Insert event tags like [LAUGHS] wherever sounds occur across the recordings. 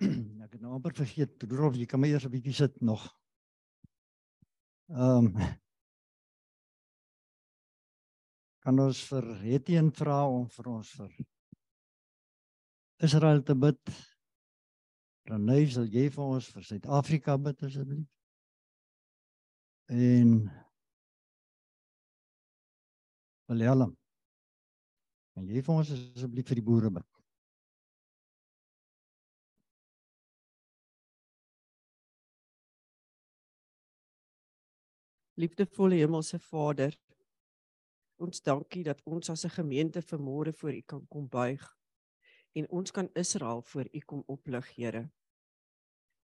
ek het nou amper vergeet, Rudolf, jy kan my eers 'n bietjie sit nog. Ehm um, kan ons vir Hetien vra om vir ons vir Israel te bid? Renée, sal jy vir ons vir Suid-Afrika bid asseblief? En Willem. Kan jy vir ons asseblief vir die boere bid? Liefdevolle Hemelse Vader, ons dankie dat ons as 'n gemeente vanmôre voor U kan kom buig en ons kan Israel voor U kom oplig, Here.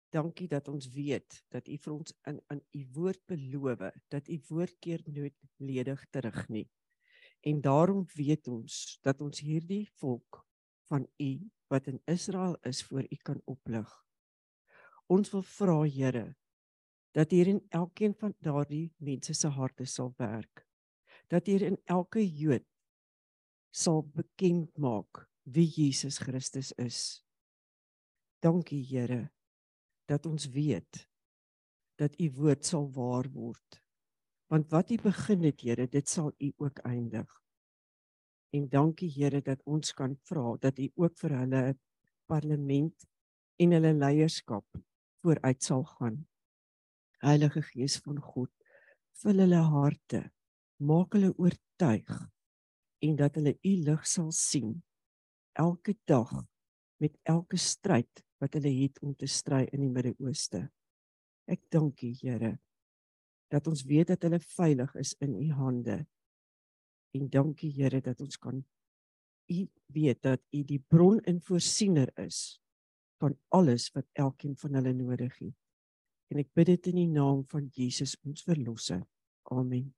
Dankie dat ons weet dat U vir ons in in U woord beloof dat U woord keer nooit ledig terug nie. En daarom weet ons dat ons hierdie volk van U wat in Israel is voor U kan oplig. Ons wil vra, Here, dat hier in elkeen van daardie mense se harte sal werk. Dat hier in elke Jood sal bekend maak wie Jesus Christus is. Dankie Here dat ons weet dat u woord sal waar word. Want wat u begin het Here, dit sal u ook eindig. En dankie Here dat ons kan vra dat u ook vir hulle parlement en hulle leierskap vooruit sal gaan. Heilige Gees van God, vul hulle harte, maak hulle oortuig en dat hulle u lig sal sien elke dag met elke stryd wat hulle het om te stry in die Midde-Ooste. Ek dank U, Here, dat ons weet dat hulle veilig is in U hande. En dankie Here dat ons kan U weet dat U die bron en voorsiener is van alles wat elkeen van hulle nodig het. En ek bid dit in die naam van Jesus ons verlosser. Amen.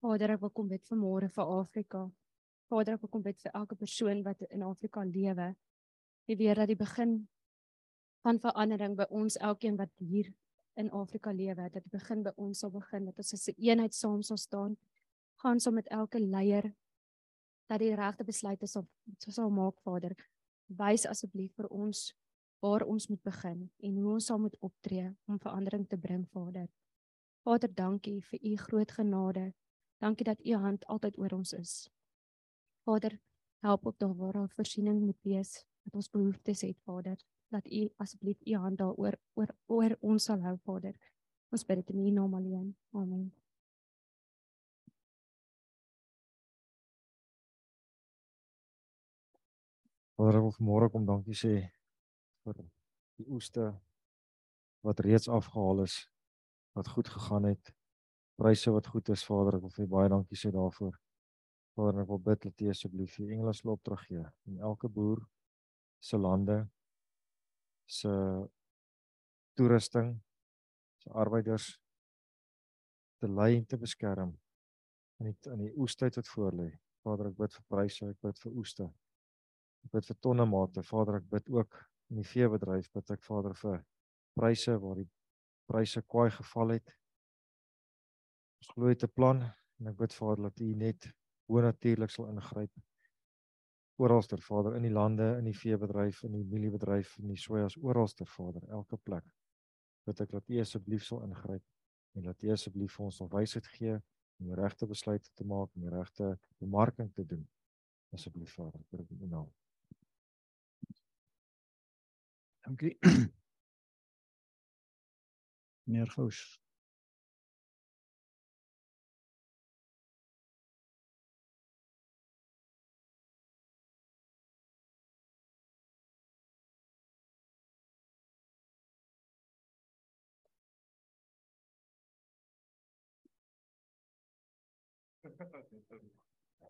Vader, ek wil kom bid vanmôre vir Afrika. Vader, ek wil kom bid vir elke persoon wat in Afrika lewe. Jy weet dat die begin van verandering by ons elkeen wat hier in Afrika lewe dat dit begin by ons sal begin dat ons as 'n eenheid saam sal staan gaan saam met elke leier dat die regte besluite sal sal maak Vader. Wys asseblief vir ons waar ons moet begin en hoe ons sal moet optree om verandering te bring Vader. Vader dankie vir u groot genade. Dankie dat u hand altyd oor ons is. Vader help ook daar waar daar voorsiening moet wees dat ons behoeftes het Vader dat u asseblief u hand daaroor oor oor ons sal hou Vader. Ons bid dit in u naam alleen. Amen. Vader, ek wil vanmôre kom dankie sê vir die oeste wat reeds afgehaal is, wat goed gegaan het. Pryse wat goed is, Vader, ek wil vir baie dankie sê daarvoor. Vader, ek wil bid dat U asseblief die engele sal opteruggee in elke boer se lande se toerusting se arbeiders te lei en te beskerm in die in die oestyd wat voor lê. Vader, ek bid vir pryse, ek bid vir oeste. Ek bid vir tonne mate. Vader, ek bid ook in die veebedryf bid ek Vader vir pryse waar die pryse kwaai geval het. Ons glo dit 'n plan en ek bid Vader dat U net bo natuurlik sal ingryp oralster Vader in die lande, in die veebedryf, in die mieliebedryf, in die sojas oralster Vader, elke plek. Bid ek dat U asseblief sal ingryp en dat U asseblief vir ons sal wysheid gee om die regte besluite te maak en die regte bemarking te doen. Asseblief Vader, vir U naam. Dankie. [CLEARS THROAT] Meneer Gous.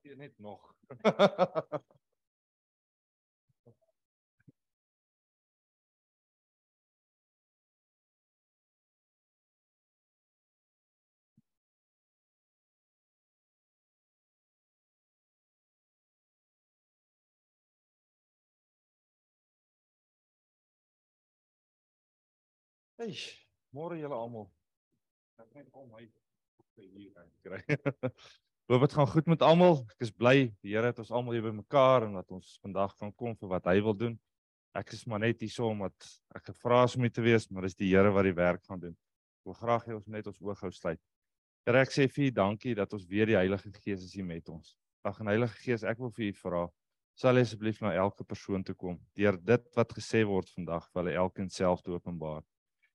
Hier niet nog. Hey, morgen jullie allemaal. Ik ben hier Hoop dit gaan goed met almal. Ek is bly die Here het ons almal hier bymekaar en dat ons vandag kan kom vir wat hy wil doen. Ek is maar net hier so omdat ek gevra is om hier te wees, maar dis die Here wat die werk gaan doen. Ek wil graag hê ons net ons oë hou sluit. Here, ek sê vir U dankie dat ons weer die Heilige Gees is hier met ons. Ag en Heilige Gees, ek wil vir U vra sal asseblief na elke persoon toe kom deur dit wat gesê word vandag vir hulle elkeen self te openbaar.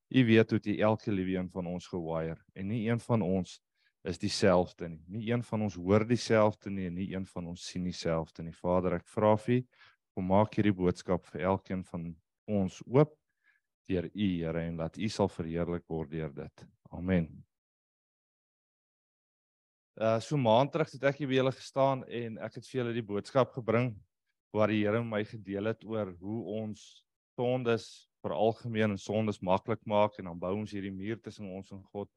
U weet hoe dit elke liewe een van ons gewaier en nie een van ons is dieselfde nie. Nie een van ons hoor dieselfde nie en nie een van ons sien dieselfde nie. Vader, ek vra vir U kom maak hierdie boodskap vir elkeen van ons oop deur U Here en laat U sal verheerlik word deur dit. Amen. Uh so maand terug het ek hier by julle gestaan en ek het vir julle die boodskap gebring waar die Here my gedeel het oor hoe ons sondes veralgemeen en sondes maklik maak en dan bou ons hierdie muur tussen ons en God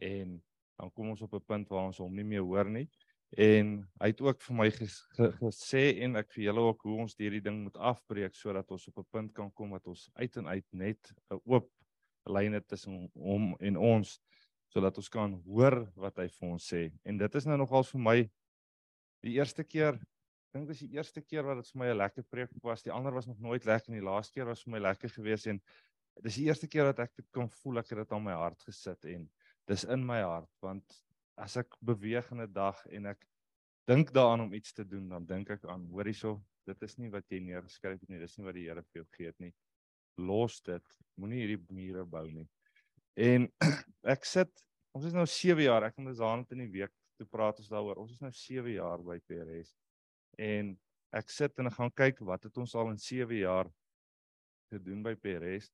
en dan kom ons op 'n punt waar ons hom nie meer hoor nie. En hy het ook vir my ges, ge, gesê en ek vir julle ook hoe ons hierdie ding moet afbreek sodat ons op 'n punt kan kom wat ons uit en uit net 'n oop lyne tussen hom en ons sodat ons kan hoor wat hy vir ons sê. En dit is nou nogal vir my die eerste keer dink dis die eerste keer wat dit vir my 'n lekker preek was. Die ander was nog nooit lekker en die laaste keer was vir my lekker geweest en dis die eerste keer dat ek dit kon voel ek het dit aan my hart gesit en dis in my hart want as ek beweeg in 'n dag en ek dink daaraan om iets te doen, dan dink ek aan hoor hierso, dit is nie wat jy neergeskryf het nie, dis nie wat die Here vir jou gegee het nie. Los dit. Moenie hierdie mure bou nie. En [CLEARS THROAT] ek sit ons is nou 7 jaar, ek en Zaan het in die week toe praat ons daaroor. Ons is nou 7 jaar by PRS en ek sit en ek gaan kyk wat het ons al in 7 jaar gedoen by Peres.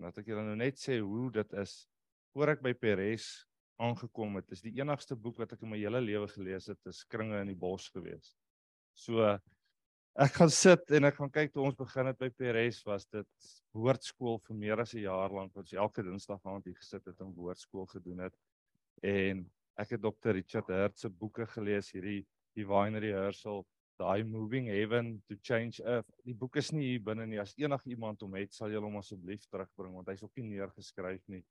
Laat ek julle nou net sê hoe dit is voor ek by Peres aangekom het. Dis die enigste boek wat ek in my hele lewe gelees het, is Kringe in die bos gewees. So ek gaan sit en ek gaan kyk toe ons begin het by Peres was dit woordskool vir meer as 'n jaar lank wat ons elke Dinsdag aand hier gesit het en woordskool gedoen het. En ek het Dr. Richard Hurt se boeke gelees, hierdie Divine Rehearsal daai moving heaven to change earth. Die boek is nie hier binne nie. As enige iemand hom het, sal jy hom asseblief terugbring want hy's op nie neergeskryf nie.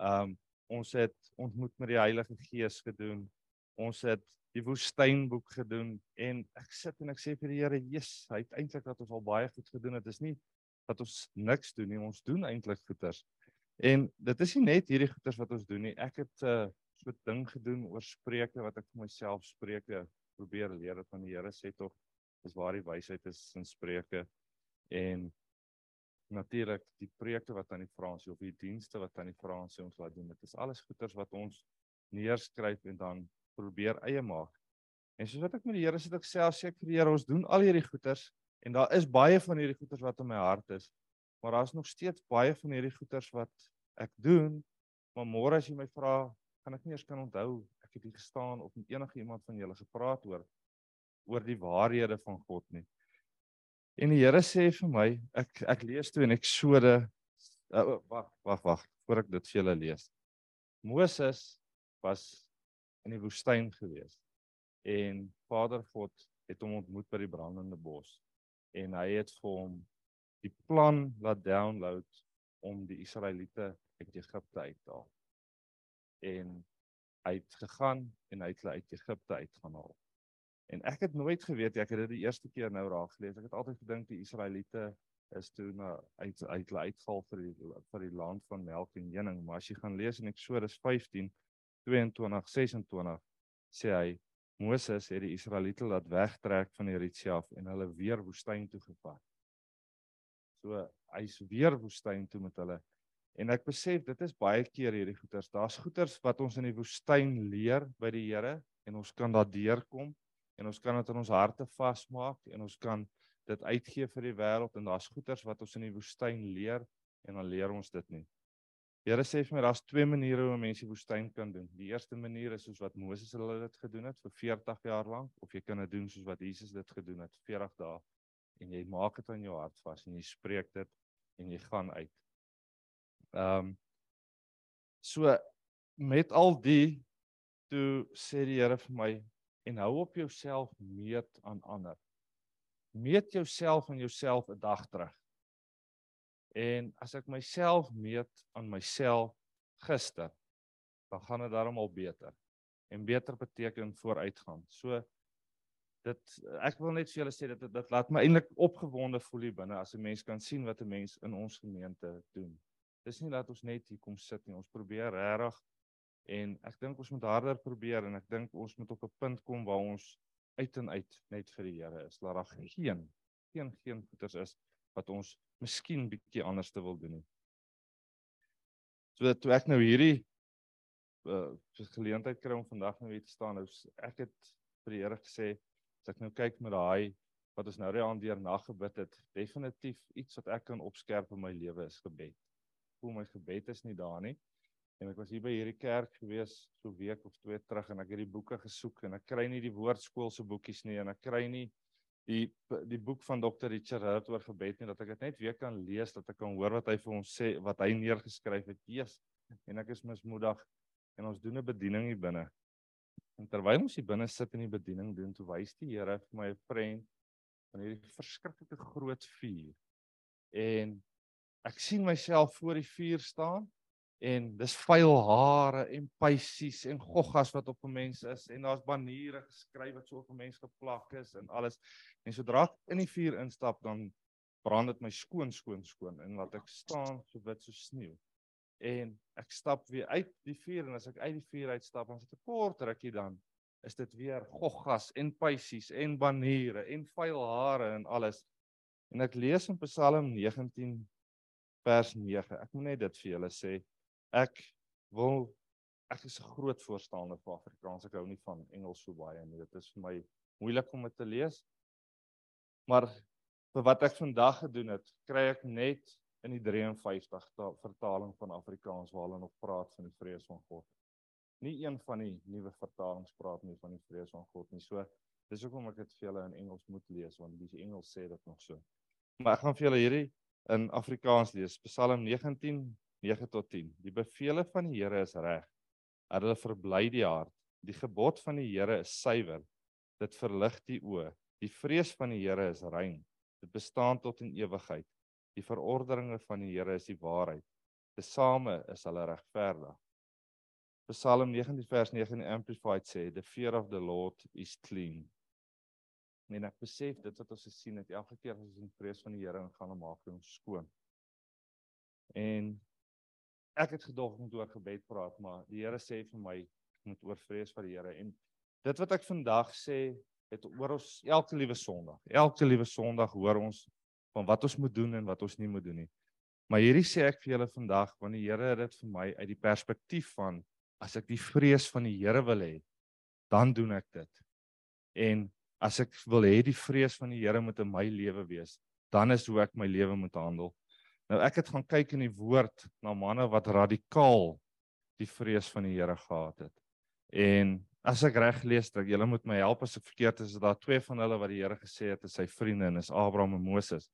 Um ons het ontmoet met die Heilige Gees gedoen. Ons het die woestynboek gedoen en ek sit en ek sê vir die Here, Jesus, hy het eintlik dat ons al baie goed gedoen het. Dit is nie dat ons niks doen nie. Ons doen eintlik goeders. En dit is nie net hierdie goeders wat ons doen nie. Ek het 'n uh, so 'n ding gedoen oor spreuke wat ek vir myself spreuke probeer leer dat van die Here sê tog is waar die wysheid is in spreuke en natuurlik die projekte wat aan die Fransie of die dienste wat aan die Fransie ons laat doen dit is alles goeders wat ons neerskryf en dan probeer eie maak en soos wat ek met die Here sit ek self sê ek vir die Here ons doen al hierdie goeders en daar is baie van hierdie goeders wat in my hart is maar daar's nog steeds baie van hierdie goeders wat ek doen maar môre as jy my vra kan ek nie eens kan onthou ek het hier gestaan of met enige iemand van julle gepraat oor oor die waarhede van God nie. En die Here sê vir my, ek ek lees toe in Eksode uh, wag, wag, wag, voor ek dit vir julle lees. Moses was in die woestyn gewees en Vader God het hom ontmoet by die brandende bos en hy het vir hom die plan laat download om die Israeliete uit Egipte uit te haal. En hy het gegaan en hy het hulle uit Egipte uitgaan haal. En ek het nooit geweet ek het dit die eerste keer nou raak gelees. Ek het altyd gedink die Israeliete is toe na uit uit uitval vir die vir die land van melk en honing, maar as jy gaan lees in Eksodus 15 22 26 sê hy Moses het die Israeliete laat wegtrek van Eritrea af en hulle weer woestyn toe gevat. So hy's weer woestyn toe met hulle En ek besef dit is baie keer hierdie goeters. Daar's goeters wat ons in die woestyn leer by die Here en ons kan daardeur kom en ons kan dit in ons harte vasmaak en ons kan dit uitgee vir die wêreld en daar's goeters wat ons in die woestyn leer en dan leer ons dit nie. Die Here sê vir my daar's twee maniere hoe mense woestyn kan doen. Die eerste manier is soos wat Moses hulle dit gedoen het vir 40 jaar lank of jy kan dit doen soos wat Jesus dit gedoen het 40 dae en jy maak dit aan jou hart vas en jy spreek dit en jy gaan uit. Ehm um, so met al die toe sê die Here vir my en hou op jouself meet aan ander. Meet jouself en jouself 'n dag terug. En as ek myself meet aan myself gister, dan gaan dit daarom al beter. En beter beteken vooruitgaan. So dit ek wil net vir julle sê dat dit laat my eintlik opgewonde voel hier binne as 'n mens kan sien wat 'n mens in ons gemeente doen. Dis nie dat ons net hier kom sit nie. Ons probeer regtig en ek dink ons moet harder probeer en ek dink ons moet op 'n punt kom waar ons uit en uit net vir die Here is. Laat daar geen geen geen goeters is wat ons miskien bietjie anders te wil doen nie. So toe ek nou hierdie uh geleentheid kry om vandag nou hier te staan, nou ek het vir die Here gesê as ek nou kyk met daai wat ons nou die aand deur naggebid het, definitief iets wat ek kan opskerp in my lewe is gebed. Voel my gebed is nie daar nie. En ek was hier by hierdie kerk gewees so week of twee terug en ek het die boeke gesoek en ek kry nie die woordskool se boekies nie en ek kry nie die die boek van Dr. Richard Hurt oor gebed nie dat ek dit net weer kan lees dat ek kan hoor wat hy vir ons sê wat hy neergeskryf het. Jesus, en ek is mismoedig en ons doen 'n bediening hier binne En terwyl ons hier binne sit in die bediening doen, toe wys die Here vir my 'n prent van hierdie verskriklike groot vuur. En ek sien myself voor die vuur staan en dis vuil hare en pysies en goggas wat op 'n mens is en daar's baniere geskryf wat so op 'n mens geplak is en alles. En sodra ek in die vuur instap dan brand dit my skoon skoon skoon en laat ek staan so wit so sneeu. En ek stap weer uit die vuur en as ek uit die vuur uitstap dan sit ek kort rukkie dan is dit weer goggas en pysies en baniere en vuil hare en alles. En ek lees in Psalm 19 vers 9 ek moet net dit vir julle sê ek wil ek is 'n groot voorstander van Afrikaans ek hou nie van Engels so baie nie dit is vir my moeilik om dit te lees maar vir wat ek vandag gedoen het kry ek net in die 53 vertaling van Afrikaans waar hulle nog praat van die vrees van God. Nie een van die nuwe vertalings praat nie van die vrees van God nie. So dis hoekom ek dit vir julle in Engels moet lees want die Engels sê dit nog so. Maar ek gaan vir julle hierdie in Afrikaans lees. Psalm 19 9 tot 10. Die beveel van die Here is reg. Dat hulle verbly die hart. Die gebod van die Here is suiwer. Dit verlig die oë. Die vrees van die Here is rein. Dit bestaan tot in ewigheid. Die verordeninge van die Here is die waarheid. Tesame is hulle regverdig. Psalm 19 vers 9 in Amplified sê, "The fear of the Lord is clean." En ek besef dit wat ons gesien het, elke keer as ons in vrees van die Here ingaan, maak hy ons skoon. En ek het gedog om oor gebed praat, maar die Here sê vir my, ek moet oor vrees vir die Here en dit wat ek vandag sê, het oor ons elke liewe Sondag. Elke liewe Sondag hoor ons van wat ons moet doen en wat ons nie moet doen nie. Maar hierdie sê ek vir julle vandag want die Here het dit vir my uit die perspektief van as ek die vrees van die Here wil hê, dan doen ek dit. En as ek wil hê die vrees van die Here moet in my lewe wees, dan is hoe ek my lewe moet handel. Nou ek het gaan kyk in die woord na manne wat radikaal die vrees van die Here gehad het. En as ek reg lees, dat julle moet my help as ek verkeerd is, is daar twee van hulle wat die Here gesê het is sy vriende en is Abraham en Moses.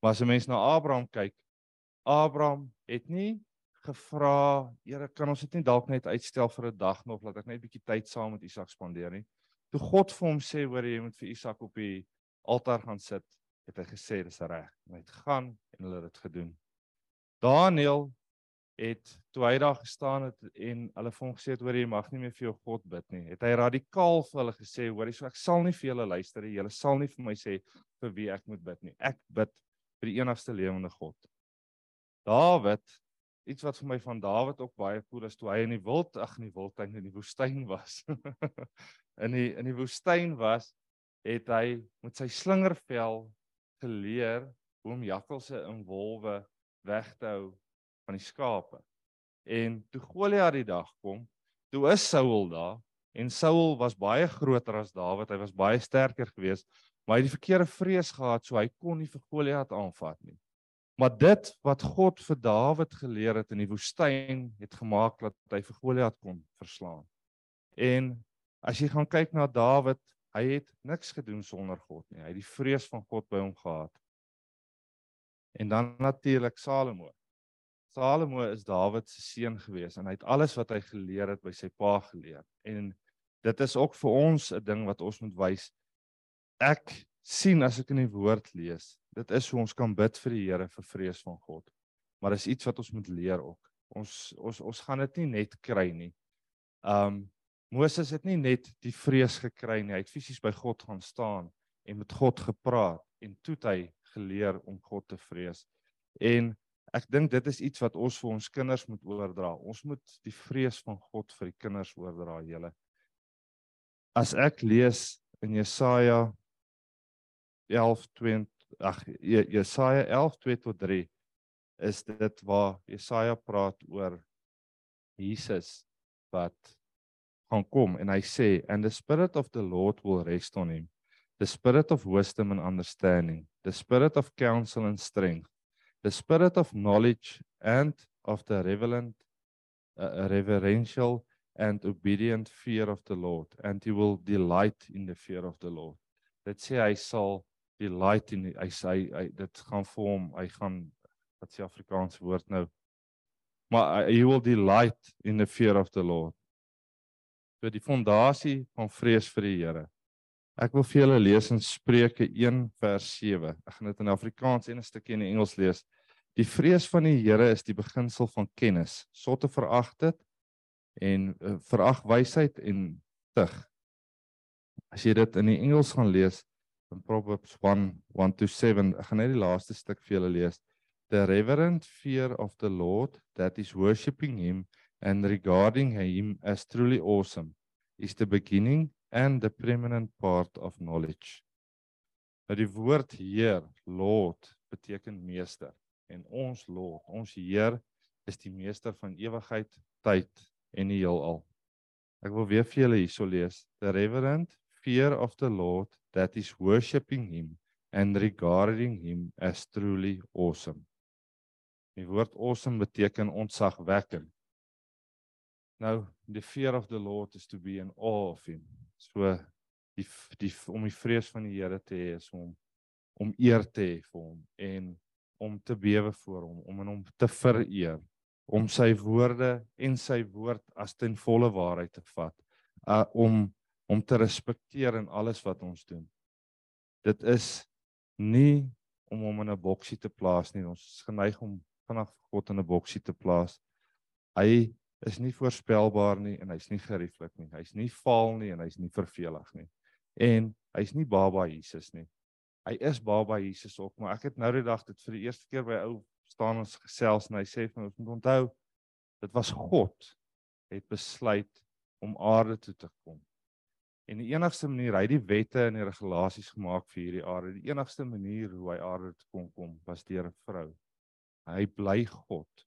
Maar as 'n mens na Abraham kyk, Abraham het nie gevra, Here, kan ons dit nie dalk net uitstel vir 'n dag nog, laat ek net 'n bietjie tyd saam met Isak spandeer nie. Toe God vir hom sê, hoor jy moet vir Isak op die altaar gaan sit, het hy gesê dis reg. Hy het gaan en hulle het dit gedoen. Daniel het toe hy daar gestaan het en hulle vir hom gesê het hoor jy mag nie meer vir jou God bid nie. Het hy radikaal vir hulle gesê hoor jy so ek sal nie vir julle luister nie. Julle sal nie vir my sê vir wie ek moet bid nie. Ek bid vir die enigste lewende God. Dawid, iets wat vir my van Dawid ook baie cool is toe hy in die wild, ag in die wildtuin in die woestyn was. [LAUGHS] in die in die woestyn was, het hy met sy slingervel geleer hoe om jakkalse in wolwe weg te hou van die skape. En toe Goliat die dag kom, toe is Saul daar en Saul was baie groter as Dawid, hy was baie sterker geweest maar hy het die verkeerde vrees gehad so hy kon nie vir Goliat aanvat nie. Maar dit wat God vir Dawid geleer het in die woestyn het gemaak dat hy vir Goliat kon verslaan. En as jy gaan kyk na Dawid, hy het niks gedoen sonder God nie. Hy het die vrees van God by hom gehad. En dan natuurlik Salomo. Salomo is Dawid se seun gewees en hy het alles wat hy geleer het by sy pa geleer. En dit is ook vir ons 'n ding wat ons moet wys ek sien as ek in die woord lees, dit is hoe ons kan bid vir die Here vir vrees van God. maar dis iets wat ons moet leer ook. Ons ons ons gaan dit nie net kry nie. Um Moses het nie net die vrees gekry nie, hy het fisies by God gaan staan en met God gepraat en toe het hy geleer om God te vrees. En ek dink dit is iets wat ons vir ons kinders moet oordra. Ons moet die vrees van God vir die kinders oordra, julle. As ek lees in Jesaja 11:2 ag Jesaja 11:2 tot 3 is dit waar Jesaja praat oor Jesus wat gaan kom en hy sê and the spirit of the Lord will rest on him. The spirit of wisdom and understanding. The spirit of counsel and strength. The spirit of knowledge and of the reverent uh, reverential and obedient fear of the Lord. And he will delight in the fear of the Lord. Dit sê hy sal delight in hy sê hy dit gaan vir hom hy gaan wat se Afrikaanse woord nou? Maar he will delight in the fear of the Lord so die fondasie van vrees vir die Here. Ek wil vir julle lees in Spreuke 1 vers 7 ek gaan dit in Afrikaans en 'n stukkie in Engels lees. Die vrees van die Here is die beginsel van kennis. Sotte verag dit en uh, verag wysheid en tug. As jy dit in die Engels gaan lees in Proverbs 1 1 to 7 ek gaan net die laaste stuk vir julle lees. The reverent fear of the Lord that is worshiping him and regarding him as truly awesome is the beginning and the preeminent part of knowledge. Nou die woord Heer, Lord beteken meester en ons Lord, ons Heer is die meester van ewigheid, tyd en die heelal. Ek wil weer vir julle hierso lees. The reverent fear of the Lord that is worshiping him and regarding him as truly awesome. Die woord awesome beteken ontzagwekkend. Nou, the fear of the Lord is to be in awe of him. So die die om die vrees van die Here te hê is om om eer te hê vir hom en om te bewe voor hom, om in hom te vereer, om sy woorde en sy woord as ten volle waarheid te vat, uh, om om te respekteer in alles wat ons doen. Dit is nie om hom in 'n boksie te plaas nie. Ons is geneig om vanaf God in 'n boksie te plaas. Hy is nie voorspelbaar nie en hy's nie gerieflik nie. Hy's nie vaal nie en hy's nie vervelig nie. En hy's nie baba Jesus nie. Hy is baba Jesus ook, maar ek het nou die dag dit vir die eerste keer by ou staan ons gesels en hy sê vir ons moet onthou dit was God het besluit om aarde toe te kom. En die enigste manier hy die wette en die regulasies gemaak vir hierdie aarde, die enigste manier hoe hy aarde toe kon kom was deur 'n vrou. Hy bly God.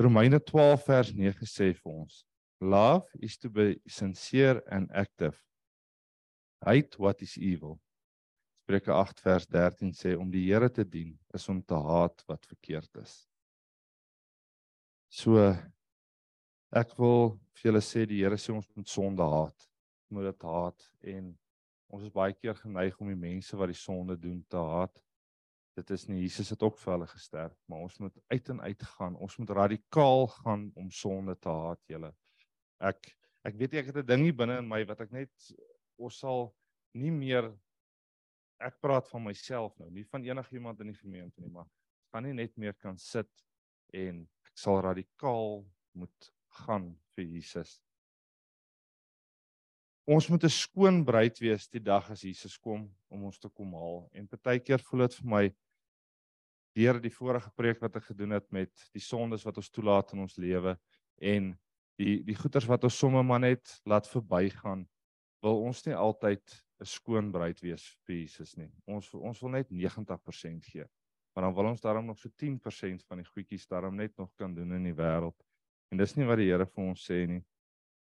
Romeine 12 vers 9 sê vir ons: Love is to be sincere and active. Hate what is evil. Spreuke 8 vers 13 sê om die Here te dien is om te haat wat verkeerd is. So ek wil vir julle sê die Here sê ons moet sonde haat. Moet dit haat en ons is baie keer geneig om die mense wat die sonde doen te haat dit is nie Jesus het ook vir hulle gesterf, maar ons moet uit en uit gaan. Ons moet radikaal gaan om sonde te haat, julle. Ek ek weet ek het 'n ding hier binne in my wat ek net ons sal nie meer ek praat van myself nou, nie van enigiemand in die gemeente nie, maar gaan nie net meer kan sit en ek sal radikaal moet gaan vir Jesus. Ons moet 'n skoon bruid wees die dag as Jesus kom om ons te kom haal. En partykeer voel dit vir my deur die vorige preek wat ek gedoen het met die sondes wat ons toelaat in ons lewe en die die goeters wat ons sommer maar net laat verbygaan wil ons nie altyd 'n skoon bruid wees vir Jesus nie. Ons ons wil net 90% gee. Maar dan wil ons daarom nog so 10% van die goedjies daarom net nog kan doen in die wêreld. En dis nie wat die Here vir ons sê nie.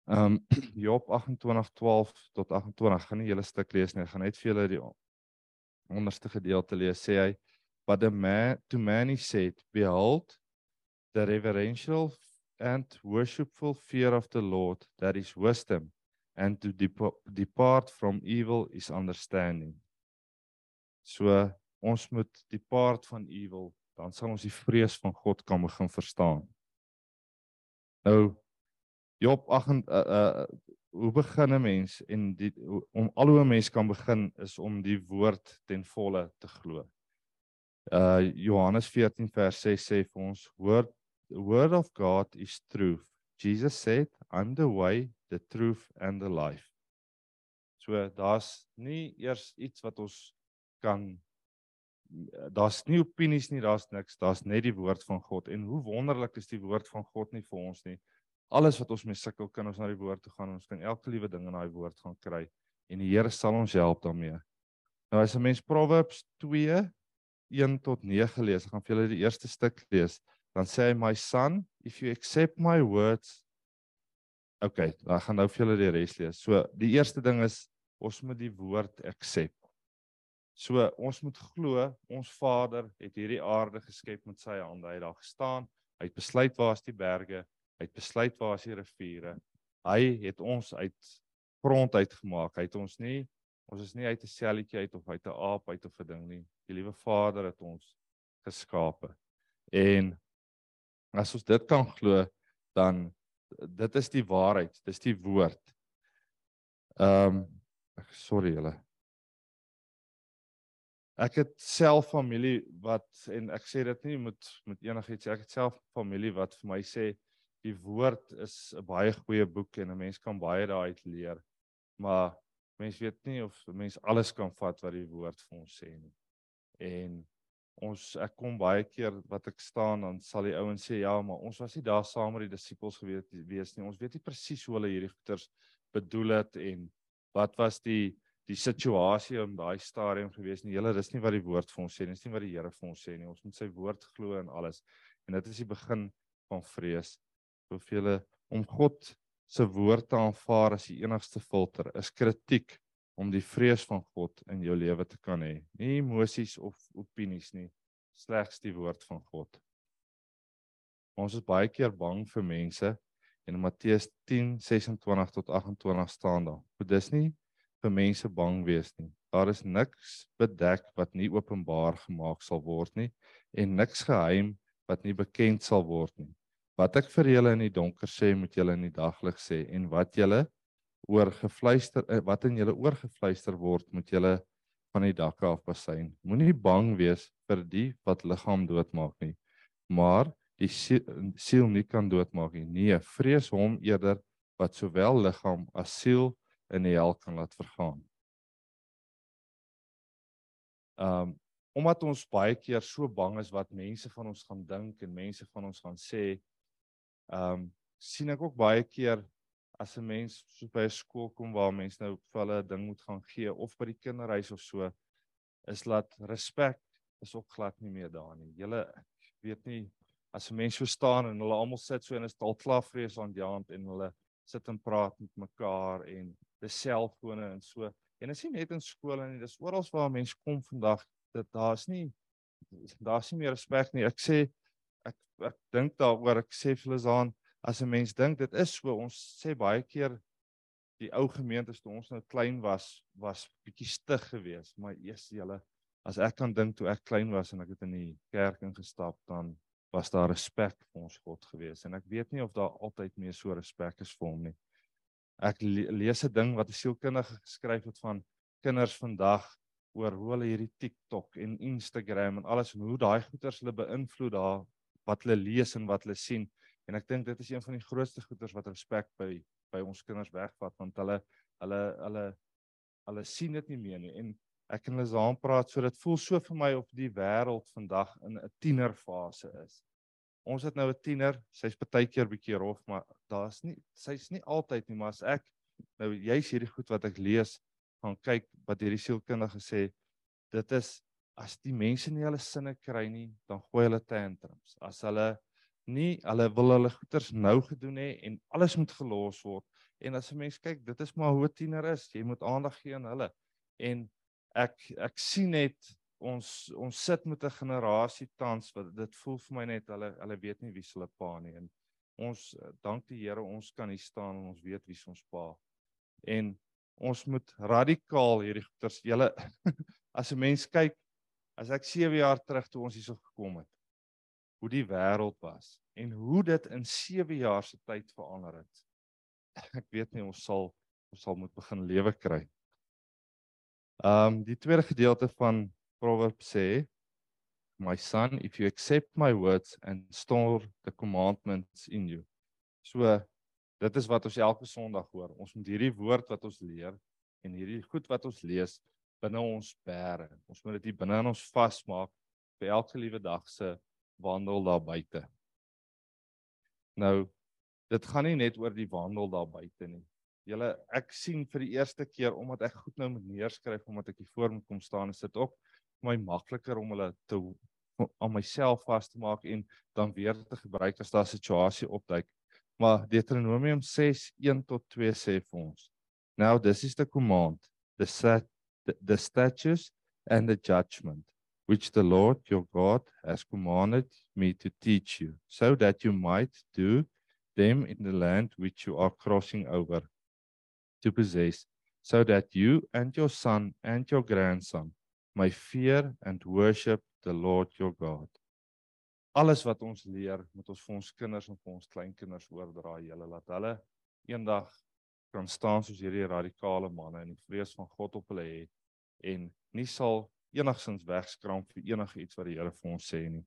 Um [CLEARS THROAT] Job 28:12 tot 28 gaan nie hele stuk lees nie. Ek gaan net vir julle die onderste gedeelte lees. Sê hy But the man to man he said, Behold, the reverential and worshipful fear of the Lord, that is wisdom, and to dep depart from evil is understanding. So ons moet depart van evil, dan sal ons die vrees van God kan begin verstaan. Nou Job 8 uh, uh hoe begin 'n mens en die om al hoe 'n mens kan begin is om die woord ten volle te glo Uh Johannes 14 vers 6 sê vir ons word word of God is truth. Jesus said, I'm the way, the truth and the life. So daar's nie eers iets wat ons kan daar's nie opinies nie, daar's niks, daar's net die woord van God. En hoe wonderlik is die woord van God nie vir ons nie. Alles wat ons mee sukkel, kan ons na die woord toe gaan ons kan elke liewe ding in daai woord gaan kry en die Here sal ons help daarmee. Nou as 'n mens Proverbs 2 1 tot 9 lees, ek gaan vir julle die eerste stuk lees, dan sê hy my son, if you accept my words Okay, dan gaan nou vir julle die res lees. So die eerste ding is ons moet die woord accept. So ons moet glo ons Vader het hierdie aarde geskep met sy hande. Hy het daar gestaan. Hy het besluit waar is die berge? Hy het besluit waar is die riviere? Hy het ons uit grond uitgemaak. Hy het ons nie ons is nie uit 'n selletjie uit of uit 'n aap uit of 'n ding nie. Die liewe Vader het ons geskape. En as ons dit kan glo, dan dit is die waarheid. Dis die woord. Ehm um, sorry julle. Ek het self familie wat en ek sê dit nie met met enigiets ek het self familie wat vir my sê die woord is 'n baie goeie boek en 'n mens kan baie daaruit leer. Maar mens weet nie of mens alles kan vat wat die woord vir ons sê nie. En ons ek kom baie keer wat ek staan dan sal die ouens sê ja, maar ons was nie daar saam met die disippels gewees wees nie. Ons weet nie presies hoe hulle hierdie goeters bedoel het en wat was die die situasie om daai stadium gewees nie. Julle dis nie wat die woord vir ons sê nie, dis nie wat die Here vir ons sê nie. Ons moet sy woord glo in alles. En dit is die begin van vrees. Hoeveel om God se woord te aanvaar as die enigste filter is kritiek om die vrees van God in jou lewe te kan hê. Nie emosies of opinies nie, slegs die woord van God. Ons is baie keer bang vir mense en in Matteus 10:26 tot 28 staan daar. Dit is nie vir mense bang wees nie. Daar is niks bedek wat nie openbaar gemaak sal word nie en niks geheim wat nie bekend sal word nie. Wat ek vir julle in die donker sê, moet julle in die daglig sê en wat julle oor gefluister eh, wat in julle oorgefluister word, moet julle van die dakke af basyn. Moenie bang wees vir die wat liggaam doodmaak nie, maar die siel nie kan doodmaak nie. Nee, vrees hom eerder wat sowel liggaam as siel in die hel kan laat vergaan. Um omdat ons baie keer so bang is wat mense van ons gaan dink en mense van ons gaan sê, um sien ek ook baie keer as 'n mens so by 'n skool kom waar mense nou vir hulle 'n ding moet gaan gee of by die kinderhuis of so, is laat respek is ook glad nie meer daar nie. Julle weet nie as 'n mens so staan en hulle almal sit so en is al klaar vrees aan die hand en hulle sit en praat met mekaar en dis selfone en so. En dit is nie net in skole nie, dis oral waar mense kom vandag dat daar's nie daar's nie meer respek nie. Ek sê ek ek dink daaroor, ek sê vir Lizaan, as 'n mens dink dit is so, ons sê baie keer die ou gemeentes toe ons nou klein was, was bietjie stig geweest, maar eers julle as ek kan dink toe ek klein was en ek het in die kerk ingestap dan was daar respek vir ons God gewees en ek weet nie of daar altyd meer so respek is vir hom nie. Ek le lees 'n ding wat 'n sielkundige geskryf het van kinders vandag oor hoe hulle hierdie TikTok en Instagram en alles en hoe daai goeters hulle beïnvloed daar wat hulle lees en wat hulle sien en ek dink dit is een van die grootste goeters wat respek by by ons kinders wegvat want hulle hulle hulle hulle sien dit nie meer nie en ek en hulle saam praat so dit voel so vir my of die wêreld vandag in 'n tienerfase is. Ons het nou 'n tiener, sy's baie keer bietjie rof, maar daar's nie sy's nie altyd nie, maar as ek nou juist hierdie goed wat ek lees, gaan kyk wat hierdie sielkundige sê, dit is as die mense nie hulle sinne kry nie, dan gooi hulle tantrums. As hulle nie hulle wil hulle goeders nou gedoen hê en alles moet gelos word. En as 'n mens kyk, dit is maar hoe 'n tiener is. Jy moet aandag gee aan hulle. En ek ek sien net ons ons sit met 'n generasie tans wat dit voel vir my net hulle hulle weet nie wie se hulle pa nie en ons dank die Here ons kan hier staan en ons weet wie ons pa en ons moet radikaal hierdie goeters julle [LAUGHS] as 'n mens kyk as ek 7 jaar terug toe ons hierso gekom het hoe die wêreld was en hoe dit in 7 jaar se tyd verander het ek weet nie ons sal ons sal moet begin lewe kry Ehm um, die tweede gedeelte van Proverbs sê my son, if you accept my words and store the commandments in you. So dit is wat ons elke Sondag hoor. Ons moet hierdie woord wat ons leer en hierdie goed wat ons lees binne ons bære. Ons moet dit binne in ons vasmaak vir elke liewe dag se wandel daar buite. Nou dit gaan nie net oor die wandel daar buite nie. Julle ek sien vir die eerste keer omdat ek goed nou neerskryf omdat ek hier voor moet kom staan en sit op my makliker om hulle te aan myself vas te maak en dan weer te gebruik as daar 'n situasie opduik. Maar Deuteronomium 6:1 tot 2 sê vir ons. Now this is the command, the set the, the statutes and the judgment which the Lord your God has commanded me to teach you, so that you might do them in the land which you are crossing over to possess, so that you and your son and your grandson may fear and worship the Lord your God. Alles wat ons leer, moet ons vir ons kinders en vir ons kleinkinders oordra, julle laat hulle eendag kan staan soos hierdie radikale manne en die vrees van God op hulle hê en nie sal enigsins wegskram vir enige iets wat die Here vir ons sê nie.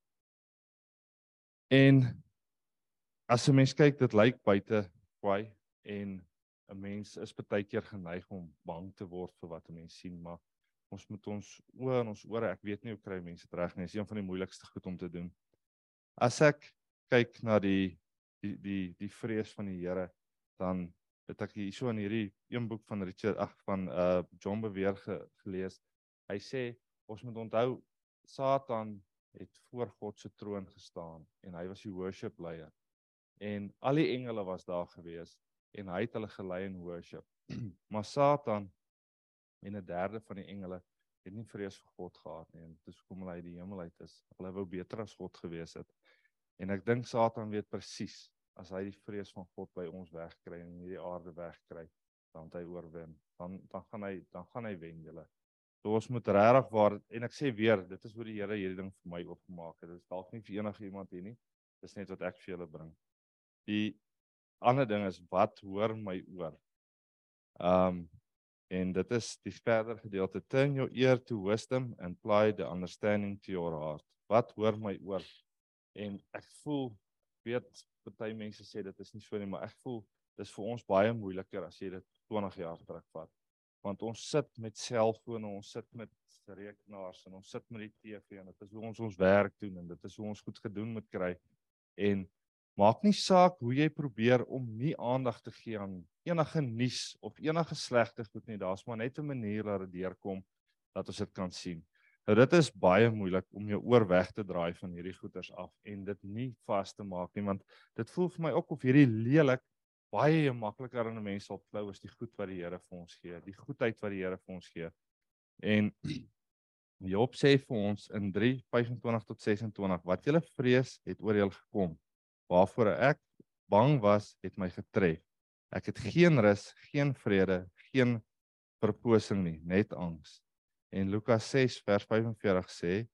En as 'n mens kyk, dit lyk buite kwaai en 'n mens is baie keer geneig om bang te word vir wat 'n mens sien, maar ons moet ons oë en ons ore, ek weet nie hoe kry mense dit reg nie, is een van die moeilikste goed om te doen. As ek kyk na die die die die vrees van die Here, dan het ek hier so in hierdie een boek van Richard ag van uh John Beweer ge, gelees. Hy sê ons moet onthou Satan het voor God se troon gestaan en hy was die worship leier. En al die engele was daar gewees en hy het hulle gelei in worship. [CLEARS THROAT] maar Satan en 'n derde van die engele het nie vrees vir God gehad nie en dis hoekom hulle uit die hemel uit is. Hulle wou beter as God gewees het. En ek dink Satan weet presies as hy die vrees van God by ons wegkry en hierdie aarde wegkry, dan hy oorwin. Dan dan gaan hy dan gaan hy wen julle. So ons moet regtig waar en ek sê weer, dit is hoe die Here hierdie ding vir my oopgemaak het. Dit is dalk nie vir enige iemand hier nie. Dis net wat ek vir julle bring. Die ander ding is wat hoor my oor. Ehm um, En dit is die verder gedeelte turn your ear to wisdom and apply the understanding to your heart. Wat hoor my oor? En ek voel weet party mense sê dit is nie so nie, maar ek voel dis vir ons baie moeiliker as jy dit 20 jaar terugvat. Want ons sit met selfone, ons sit met rekenaars en ons sit met die TV en dit is hoe ons ons werk doen en dit is hoe ons goed gedoen moet kry. En Maak nie saak hoe jy probeer om nie aandag te gee aan enige nuus of enige slegte goed nie. Daar's maar net 'n manier dat dit deurkom dat ons dit kan sien. Nou dit is baie moeilik om jou oor weg te draai van hierdie goeters af en dit nie vas te maak nie want dit voel vir my ook of hierdie lelik baie makliker aan 'n mens sal klou as die goed wat die Here vir ons gee, die goedheid wat die Here vir ons gee. En [CLEARS THROAT] Job sê vir ons in 3:25 tot 26 wat jy vrees het oor jou gekom waarvoor ek bang was, het my getref. Ek het geen rus, geen vrede, geen verposing nie, net angs. En Lukas 6 vers 45 sê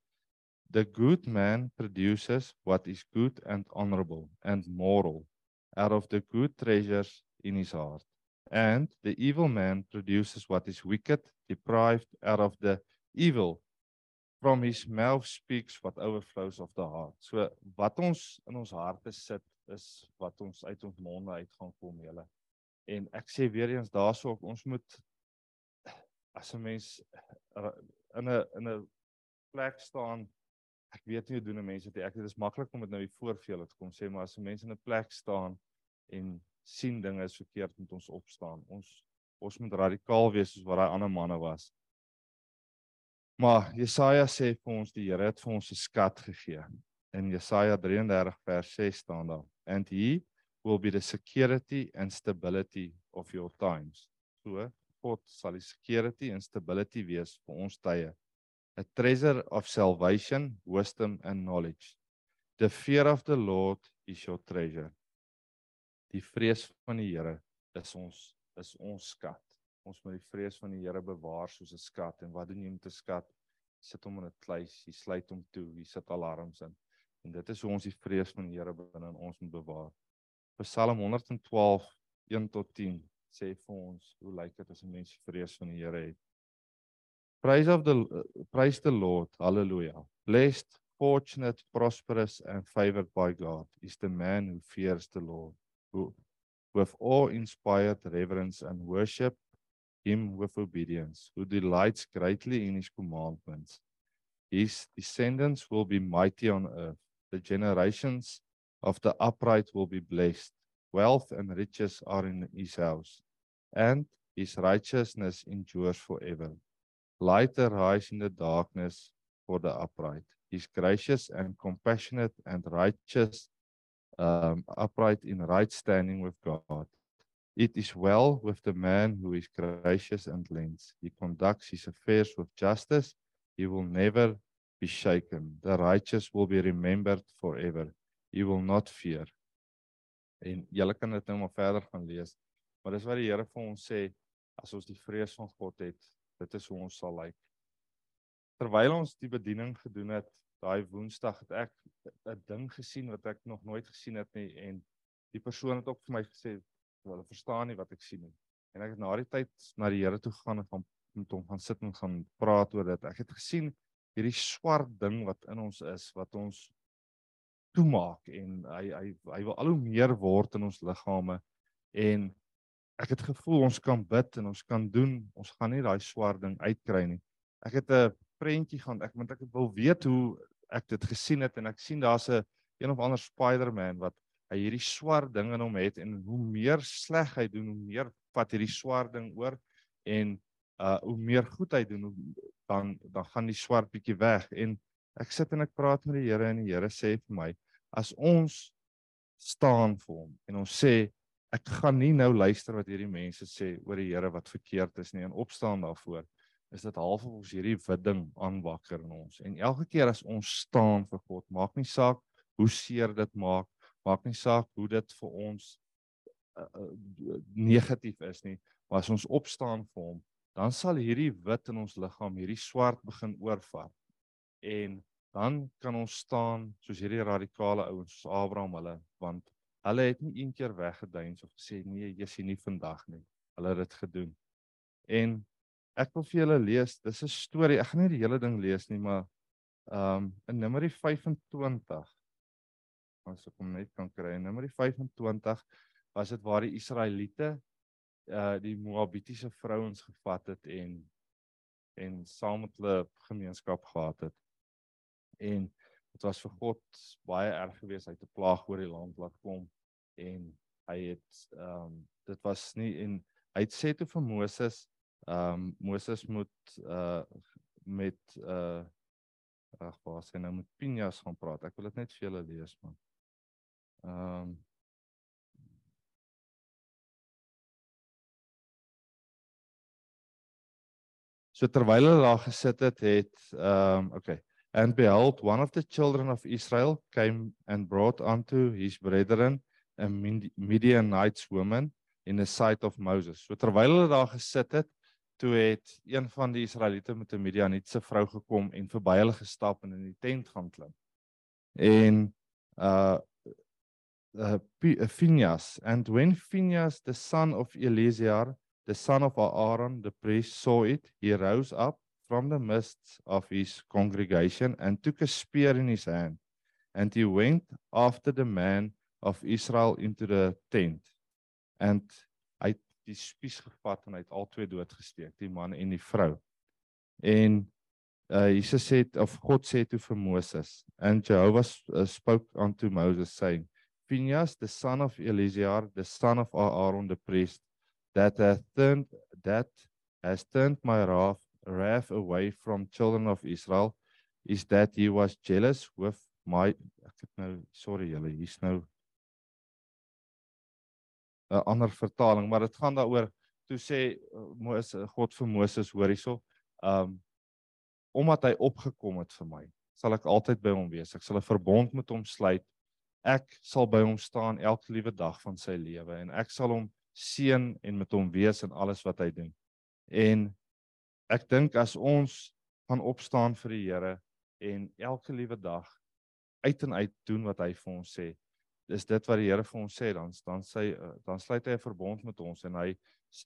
The good man produces what is good and honorable and moral out of the good treasures in his heart. And the evil man produces what is wicked, deprived out of the evil from his mouth speaks what overflows of the heart. So wat ons in ons harte sit is wat ons uit ons monde uit gaan kom julle. En ek sê weer eens daarso ons moet as 'n mens in 'n in 'n plek staan ek weet nie hoe doen mense dit ek dit is maklik om dit nou hier voor julle te kom sê maar as 'n mens in 'n plek staan en sien dinge is verkeerd moet ons opstaan. Ons ons moet radikaal wees soos wat daai ander manne was. Maar Jesaja sê vir ons die Here het vir ons 'n skat gegee. In Jesaja 33 vers 6 staan daar: "And he will be the security and stability of your times." So, God sal die security and stability wees vir ons tye. A treasure of salvation, wisdom and knowledge. The fear of the Lord is your treasure. Die vrees van die Here is ons is ons skat ons moet die vrees van die Here bewaar soos 'n skat en wat doen jy met 'n skat sit hom in 'n kluis jy sluit hom toe jy sit alarms in en dit is hoe ons die vrees van die Here binne in ons moet bewaar Psalm 112 1 tot 10 sê vir ons hoe lyk dit as 'n mens vrees van die Here het Praise of the eh, praise the Lord hallelujah blessed fortunate, prosperous, and favored by God is the man who fears the Lord, who with awe-inspired reverence and worship him with obedience, who delights greatly in his commandments. His descendants will be mighty on earth. The generations of the upright will be blessed. Wealth and riches are in his house, and his righteousness endures forever. Light arise in the darkness for the upright. He's gracious and compassionate and righteous, um, upright in right standing with God. It is well with the man who is gracious and lends. He conducts his affairs with justice. He will never be shaken. The righteous will be remembered forever. He will not fear. En julle kan dit nou maar verder gaan lees. Maar dis wat die Here vir ons sê as ons die vrees van God het, dit is hoe ons sal lyk. Terwyl ons die bediening gedoen het, daai Woensdag het ek 'n ding gesien wat ek nog nooit gesien het nie en die persoon het ook vir my gesê hulle verstaan nie wat ek sien nie. En ek het na die tyd na die Here toe gegaan en gaan met hom gaan sit en gaan praat oor dit. Ek het gesien hierdie swart ding wat in ons is wat ons toemaak en hy hy hy wil al hoe meer word in ons liggame en ek het gevoel ons kan bid en ons kan doen. Ons gaan nie daai swart ding uitkry nie. Ek het 'n prentjie gaan ek want ek wil weet hoe ek dit gesien het en ek sien daar's 'n een of ander Spider-Man wat hy hierdie swart ding in hom het en hoe meer sleg hy doen hoe meer vat hierdie swart ding oor en uh hoe meer goed hy doen hoe, dan dan gaan die swart bietjie weg. En ek sit en ek praat met die Here en die Here sê vir my as ons staan vir hom en ons sê ek gaan nie nou luister wat hierdie mense sê oor die Here wat verkeerd is nie. En opstaan daarvoor is dit half of ons hierdie wit ding aanwakker in ons. En elke keer as ons staan vir God maak nie saak hoe seer dit maak maak nie saak hoe dit vir ons uh, uh, negatief is nie. Maar as ons opstaan vir hom dan sal hierdie wit in ons liggaam hierdie swart begin oorvat. En dan kan ons staan soos hierdie radikale ouens soos Abraham hulle want hulle het nie een keer weggeduins of gesê nee Jessie nie vandag nie. Hulle het dit gedoen. En ek wil vir julle lees dis 'n storie ek gaan nie die hele ding lees nie maar um in Numeri 25 as ek hom net kan kry in Numeri 25 was dit waar die Israeliete uh die Moabitiese vrouens gevat het en en saam met hulle gemeenskap gehad het. En dit was vir God baie erg geweest. Hy het 'n plaag oor die land laat kom en hy het ehm um, dit was nie en hy het sê toe vir Moses ehm um, Moses moet uh met uh ag waar sê nou? Met Pinjas gaan praat. Ek wil dit net vir julle lees man. Ehm um, So terwyl hulle daar gesit het, het ehm um, okay. And behold, one of the children of Israel came and brought unto his brethren a Midianite woman in the sight of Moses. So terwyl hulle daar gesit het, toe het een van die Israeliete met 'n Midianitiese vrou gekom en verby hulle gestap en in die tent gaan klim. En uh uh Phineas and when Phineas the son of Eleazar the son of Aaron the priest saw it he rose up from the midst of his congregation and took a spear in his hand. And he went after the man of Israel into the tent. And hy het die spies gevat en hy het al twee doodgesteek, die man en die vrou. En uh Jesus sê of God sê toe vir Moses, and Jehovah uh, spoke unto Moses saying, Phineas the son of Eleazar, the son of Aaron the priest, that hath turned that has turned my wrath wrath away from children of Israel is that he was jealous with my ek het nou sorry julle hier's nou 'n ander vertaling maar dit gaan daaroor toe sê uh, Moses God vir Moses hoor hierso um omdat hy opgekom het vir my sal ek altyd by hom wees ek sal 'n verbond met hom sluit ek sal by hom staan elke liewe dag van sy lewe en ek sal hom seën en met hom wees in alles wat hy doen. En ek dink as ons gaan opstaan vir die Here en elke liewe dag uit en uit doen wat hy vir ons sê dis dit wat die Here vir ons sê dan dan sy dan sluit hy 'n verbond met ons en hy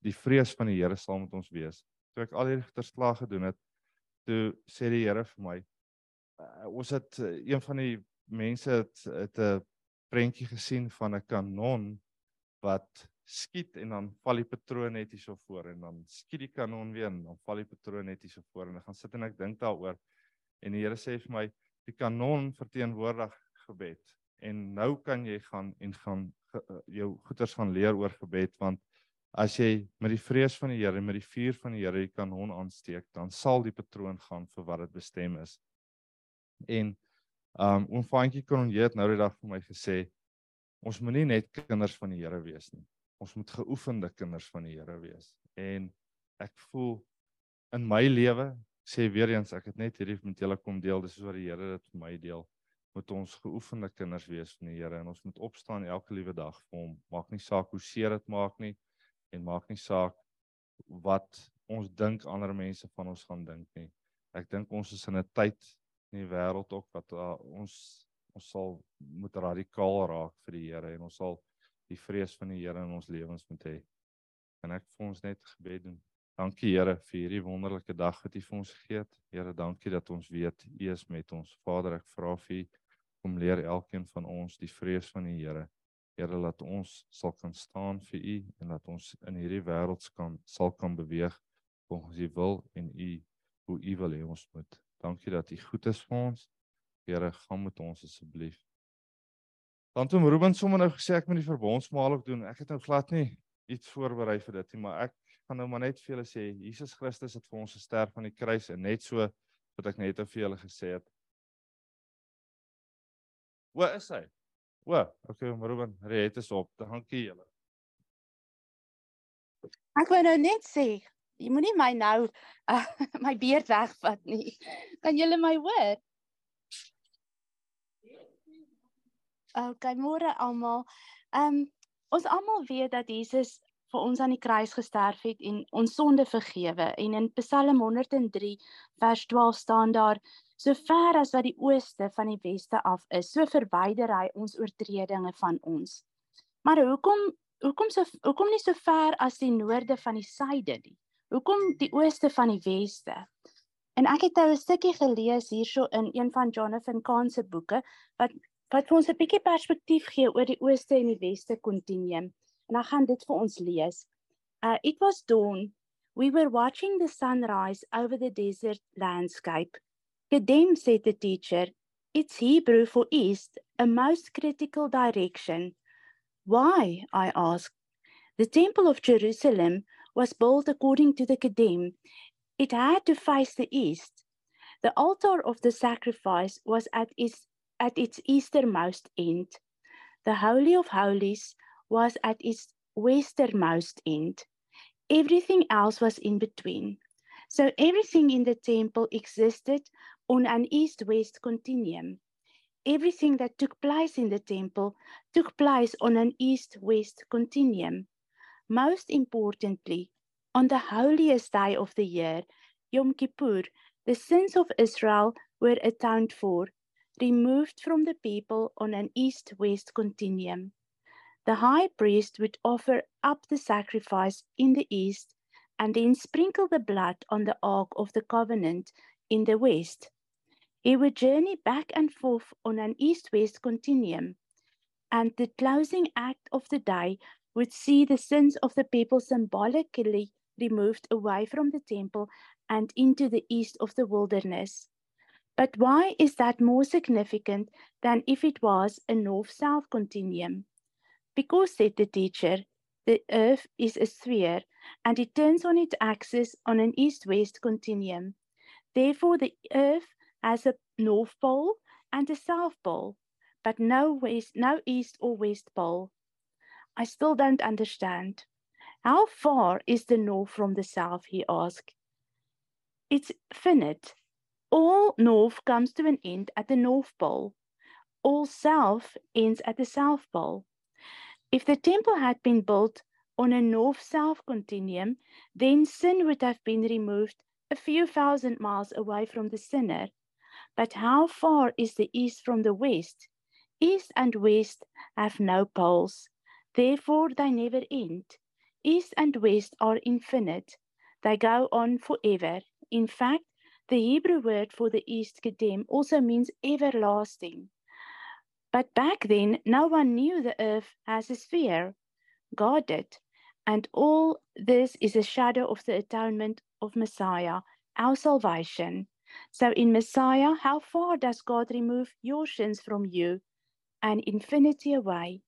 die vrees van die Here sal met ons wees. Toe ek al hierdie terslag gedoen het toe sê die Here vir my uh, ons het uh, een van die mense het het 'n prentjie gesien van 'n kanon wat skiet en dan val die patroon net hier so voor en dan skiet die kanon weer en dan val die patroon net hier so voor en ek gaan sit en ek dink daaroor. En die Here sê vir my die kanon verteenwoordig gebed en nou kan jy gaan en gaan ge, jou goeters gaan leer oor gebed want as jy met die vrees van die Here met die vuur van die Here die kanon aansteek dan sal die patroon gaan vir wat dit bestem is. En um oom Fantjie kon het nou die dag vir my gesê ons moenie net kinders van die Here wees nie ons moet geoefende kinders van die Here wees. En ek voel in my lewe sê weer eens ek het net hierdie met julle kom deel dis wat die Here dit vir my deel moet ons geoefende kinders wees van die Here en ons moet opstaan elke liewe dag vir hom. Maak nie saak hoe seer dit maak nie en maak nie saak wat ons dink ander mense van ons gaan dink nie. Ek dink ons is in 'n tyd in die wêreld ook wat uh, ons ons sal moet radikaal raak vir die Here en ons sal die vrees van die Here in ons lewens moet hê. En ek vir ons net gebed doen. Dankie Here vir hierdie wonderlike dag wat U vir ons gegee het. Here, dankie dat ons weet U is met ons. Vader, ek vra vir U om leer elkeen van ons die vrees van die Here. Here, laat ons sal kan staan vir U en laat ons in hierdie wêreld kan sal kan beweeg volgens U wil en U hoe U wil hê ons moet. Dankie dat U goed is vir ons. Here, gaan met ons asseblief. Dan toe Ruben sommer nou gesê ek moet die verbondsmaal ook doen. Ek het nou glad nie iets voorberei vir dit nie, maar ek gaan nou maar net vir julle sê Jesus Christus het vir ons gesterf aan die kruis en net so wat ek net vir julle gesê het. Waar is hy? O, okay, Ruben, red is op. Dankie julle. Ek wou nou net sê, jy moenie my nou uh, [LAUGHS] my beerd wegvat nie. Kan julle my hoor? Okay, môre almal. Ehm um, ons almal weet dat Jesus vir ons aan die kruis gesterf het en ons sonde vergewe en in Psalm 103 vers 12 staan daar so ver as wat die ooste van die weste af is, so verwyder hy ons oortredinge van ons. Maar hoekom hoekom so hoekom nie so ver as die noorde van die suide nie? Hoekom die ooste van die weste? En ek het nou 'n stukkie gelees hierso in een van Jonathan Kahn se boeke wat wat vir ons 'n bietjie perspektief gee oor die ooste en die weste kontinuum. En gaan dit vir ons lees. Uh it was dawn. We were watching the sunrise over the desert landscape. Gedem said the teacher, it's Hebrew for east, a most critical direction. Why? I asked. The temple of Jerusalem was built according to the Kedim. It had to face the east. The altar of the sacrifice was at its, at its easternmost end. The Holy of Holies was at its westernmost end. Everything else was in between. So everything in the temple existed on an east west continuum. Everything that took place in the temple took place on an east west continuum. Most importantly, on the holiest day of the year, Yom Kippur, the sins of Israel were atoned for, removed from the people on an east west continuum. The high priest would offer up the sacrifice in the east and then sprinkle the blood on the ark of the covenant in the west. He would journey back and forth on an east west continuum, and the closing act of the day would see the sins of the people symbolically removed away from the temple and into the east of the wilderness. But why is that more significant than if it was a north south continuum? Because, said the teacher, the earth is a sphere and it turns on its axis on an east west continuum. Therefore, the earth has a north pole and a south pole, but no west, no east or west pole. I still don't understand. How far is the north from the south? He asked. It's finite. All north comes to an end at the north pole. All south ends at the south pole. If the temple had been built on a north south continuum, then sin would have been removed a few thousand miles away from the sinner. But how far is the east from the west? East and west have no poles. Therefore, they never end. East and west are infinite. They go on forever. In fact, The Hebrew word for the east, Kedem, also means everlasting. But back then, no one knew the earth as a sphere. God did. And all this is a shadow of the atonement of Messiah, our salvation. So, in Messiah, how far does God remove your sins from you? An infinity away,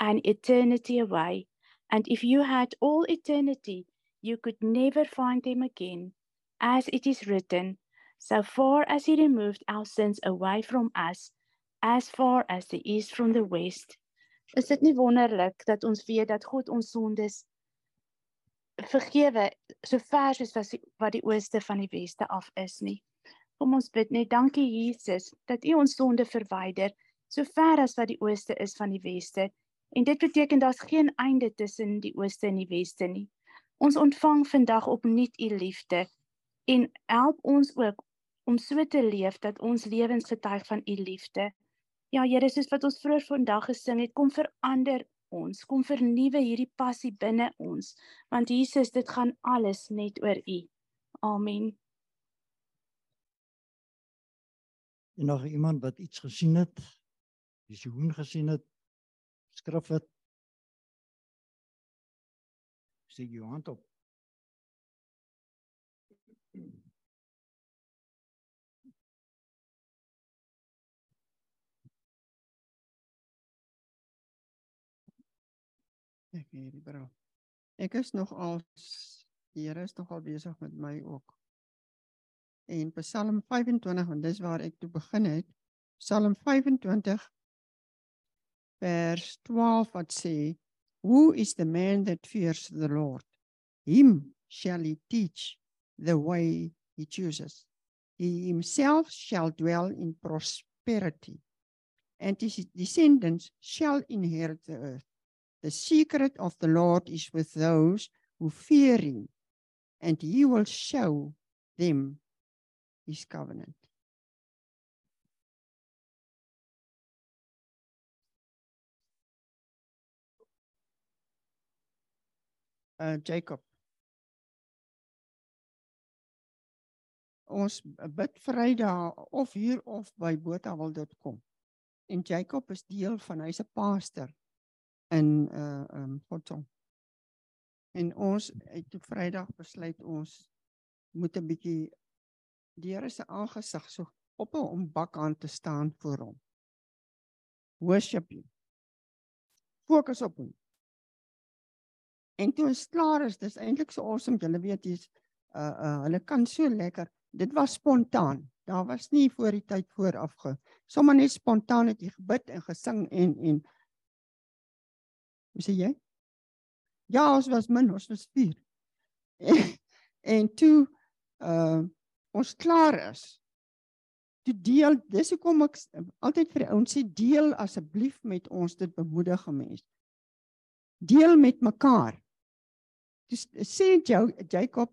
an eternity away. And if you had all eternity, you could never find them again. As it is written, so far as he removed our sins away from us, as far as the east from the west. Is dit nie wonderlik dat ons weet dat God ons sondes vergewe so ver soos wat die, wat die ooste van die weste af is nie. Kom ons bid net dankie Jesus dat U ons sonde verwyder so ver as wat die ooste is van die weste. En dit beteken daar's geen einde tussen die ooste en die weste nie. Ons ontvang vandag opnuut U liefde en help ons ook om so te leef dat ons lewens getuig van U liefde. Ja Here, soos wat ons vroeër vandag gesing het, kom verander ons, kom vernuwe hierdie passie binne ons, want Jesus, dit gaan alles net oor U. Amen. En nog iemand wat iets gesien het? Visioen gesien het? Skrif het? Steek jou hand op. Ek hierdie bro. Ek is nog al die Here is nog al besig met my ook. En Psalm 25 want dis waar ek toe begin het. Psalm 25 vers 12 wat sê Who is the man that fears the Lord? Him shall he teach the way he chooses. He himself shall dwell in prosperity, and his descendants shall inherit the earth. The secret of the Lord is with those who fear him, and he will show them his covenant. Uh, Jacob. Ons bid Vrydag of hier of by botawil.com. En Jacob is deel van hy's 'n pastor in uh um Godson. En ons het toe Vrydag besluit ons moet 'n bietjie die Here se aangesig so op hom bak aan te staan voor hom. Worship hom. Fokus op hom. En toe ons klaar is, dis eintlik so awesome, julle weet jy's uh uh hulle kan so lekker. Dit was spontaan. Daar was nie voor die tyd vooraf ge. Sommige net spontaan het jy gebid en gesing en en Hoe sê jy? Ja, ons was min, ons was 4. En, [LAUGHS] en toe uh ons klaar is. Toe deel, dis hoekom ek altyd vir die ouens sê deel asseblief met ons dit bemoedig mense. Deel met mekaar. Dis sê jou Jacob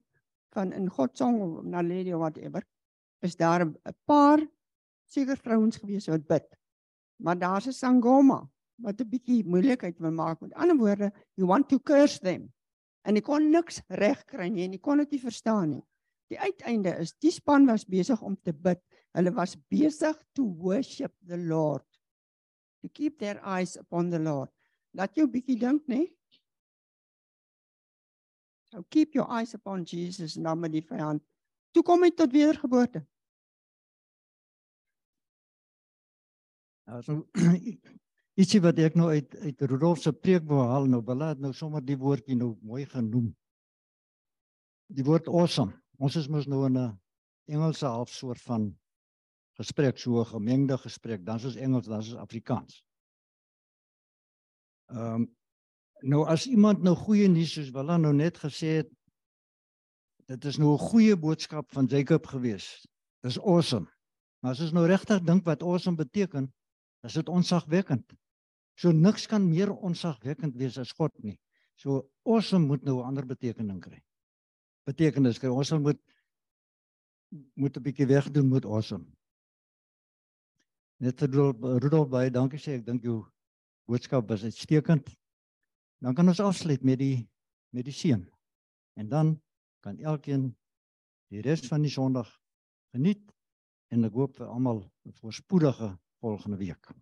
van in God song of Naledi of whatever is daar 'n paar seker vrouens gewees wat bid. Maar daar's 'n sangoma wat 'n bietjie moeilikheid wil maak. Met ander woorde, you want to curse them. En ek kon niks reg kry nie en ek kon dit nie verstaan nie. Die uiteinde is die span was besig om te bid. Hulle was besig to worship the Lord. To keep their eyes upon the Lord. Laat jou bietjie dink, nê? So keep your eyes upon Jesus dan met die vyand. Toe kom hy tot wedergeboorte. Also [CLEARS THROAT] ietsie wat ek nou uit uit Rudolf se preek wou haal nou, wil het nou sommer die woordjie nou mooi genoem. Die woord awesome. Ons is mos nou in 'n Engelse halfsoort van gesprek, so 'n gemengde gesprek, dan is Engels, dan is Afrikaans. Ehm um, nou as iemand nou goeie nuus soos Willa nou net gesê het, dit is nou 'n goeie boodskap van Jacob gewees. Dis awesome. Maar as ons nou regtig dink wat awesome beteken, is dit onsagwekkend. So niks kan meer onsagwekkend wees as God nie. So awesome moet nou 'n ander betekenis kry. Betekenis kry. Ons moet moet 'n bietjie wegdoen met awesome. Net vir Rudolf baie dankie sê ek dink jou boodskap was uitstekend. Dan kan ons afsluit met die met die seën. En dan kan elkeen die res van die Sondag Geniet en ek hoop vir almal 'n voorspoedige volgende week.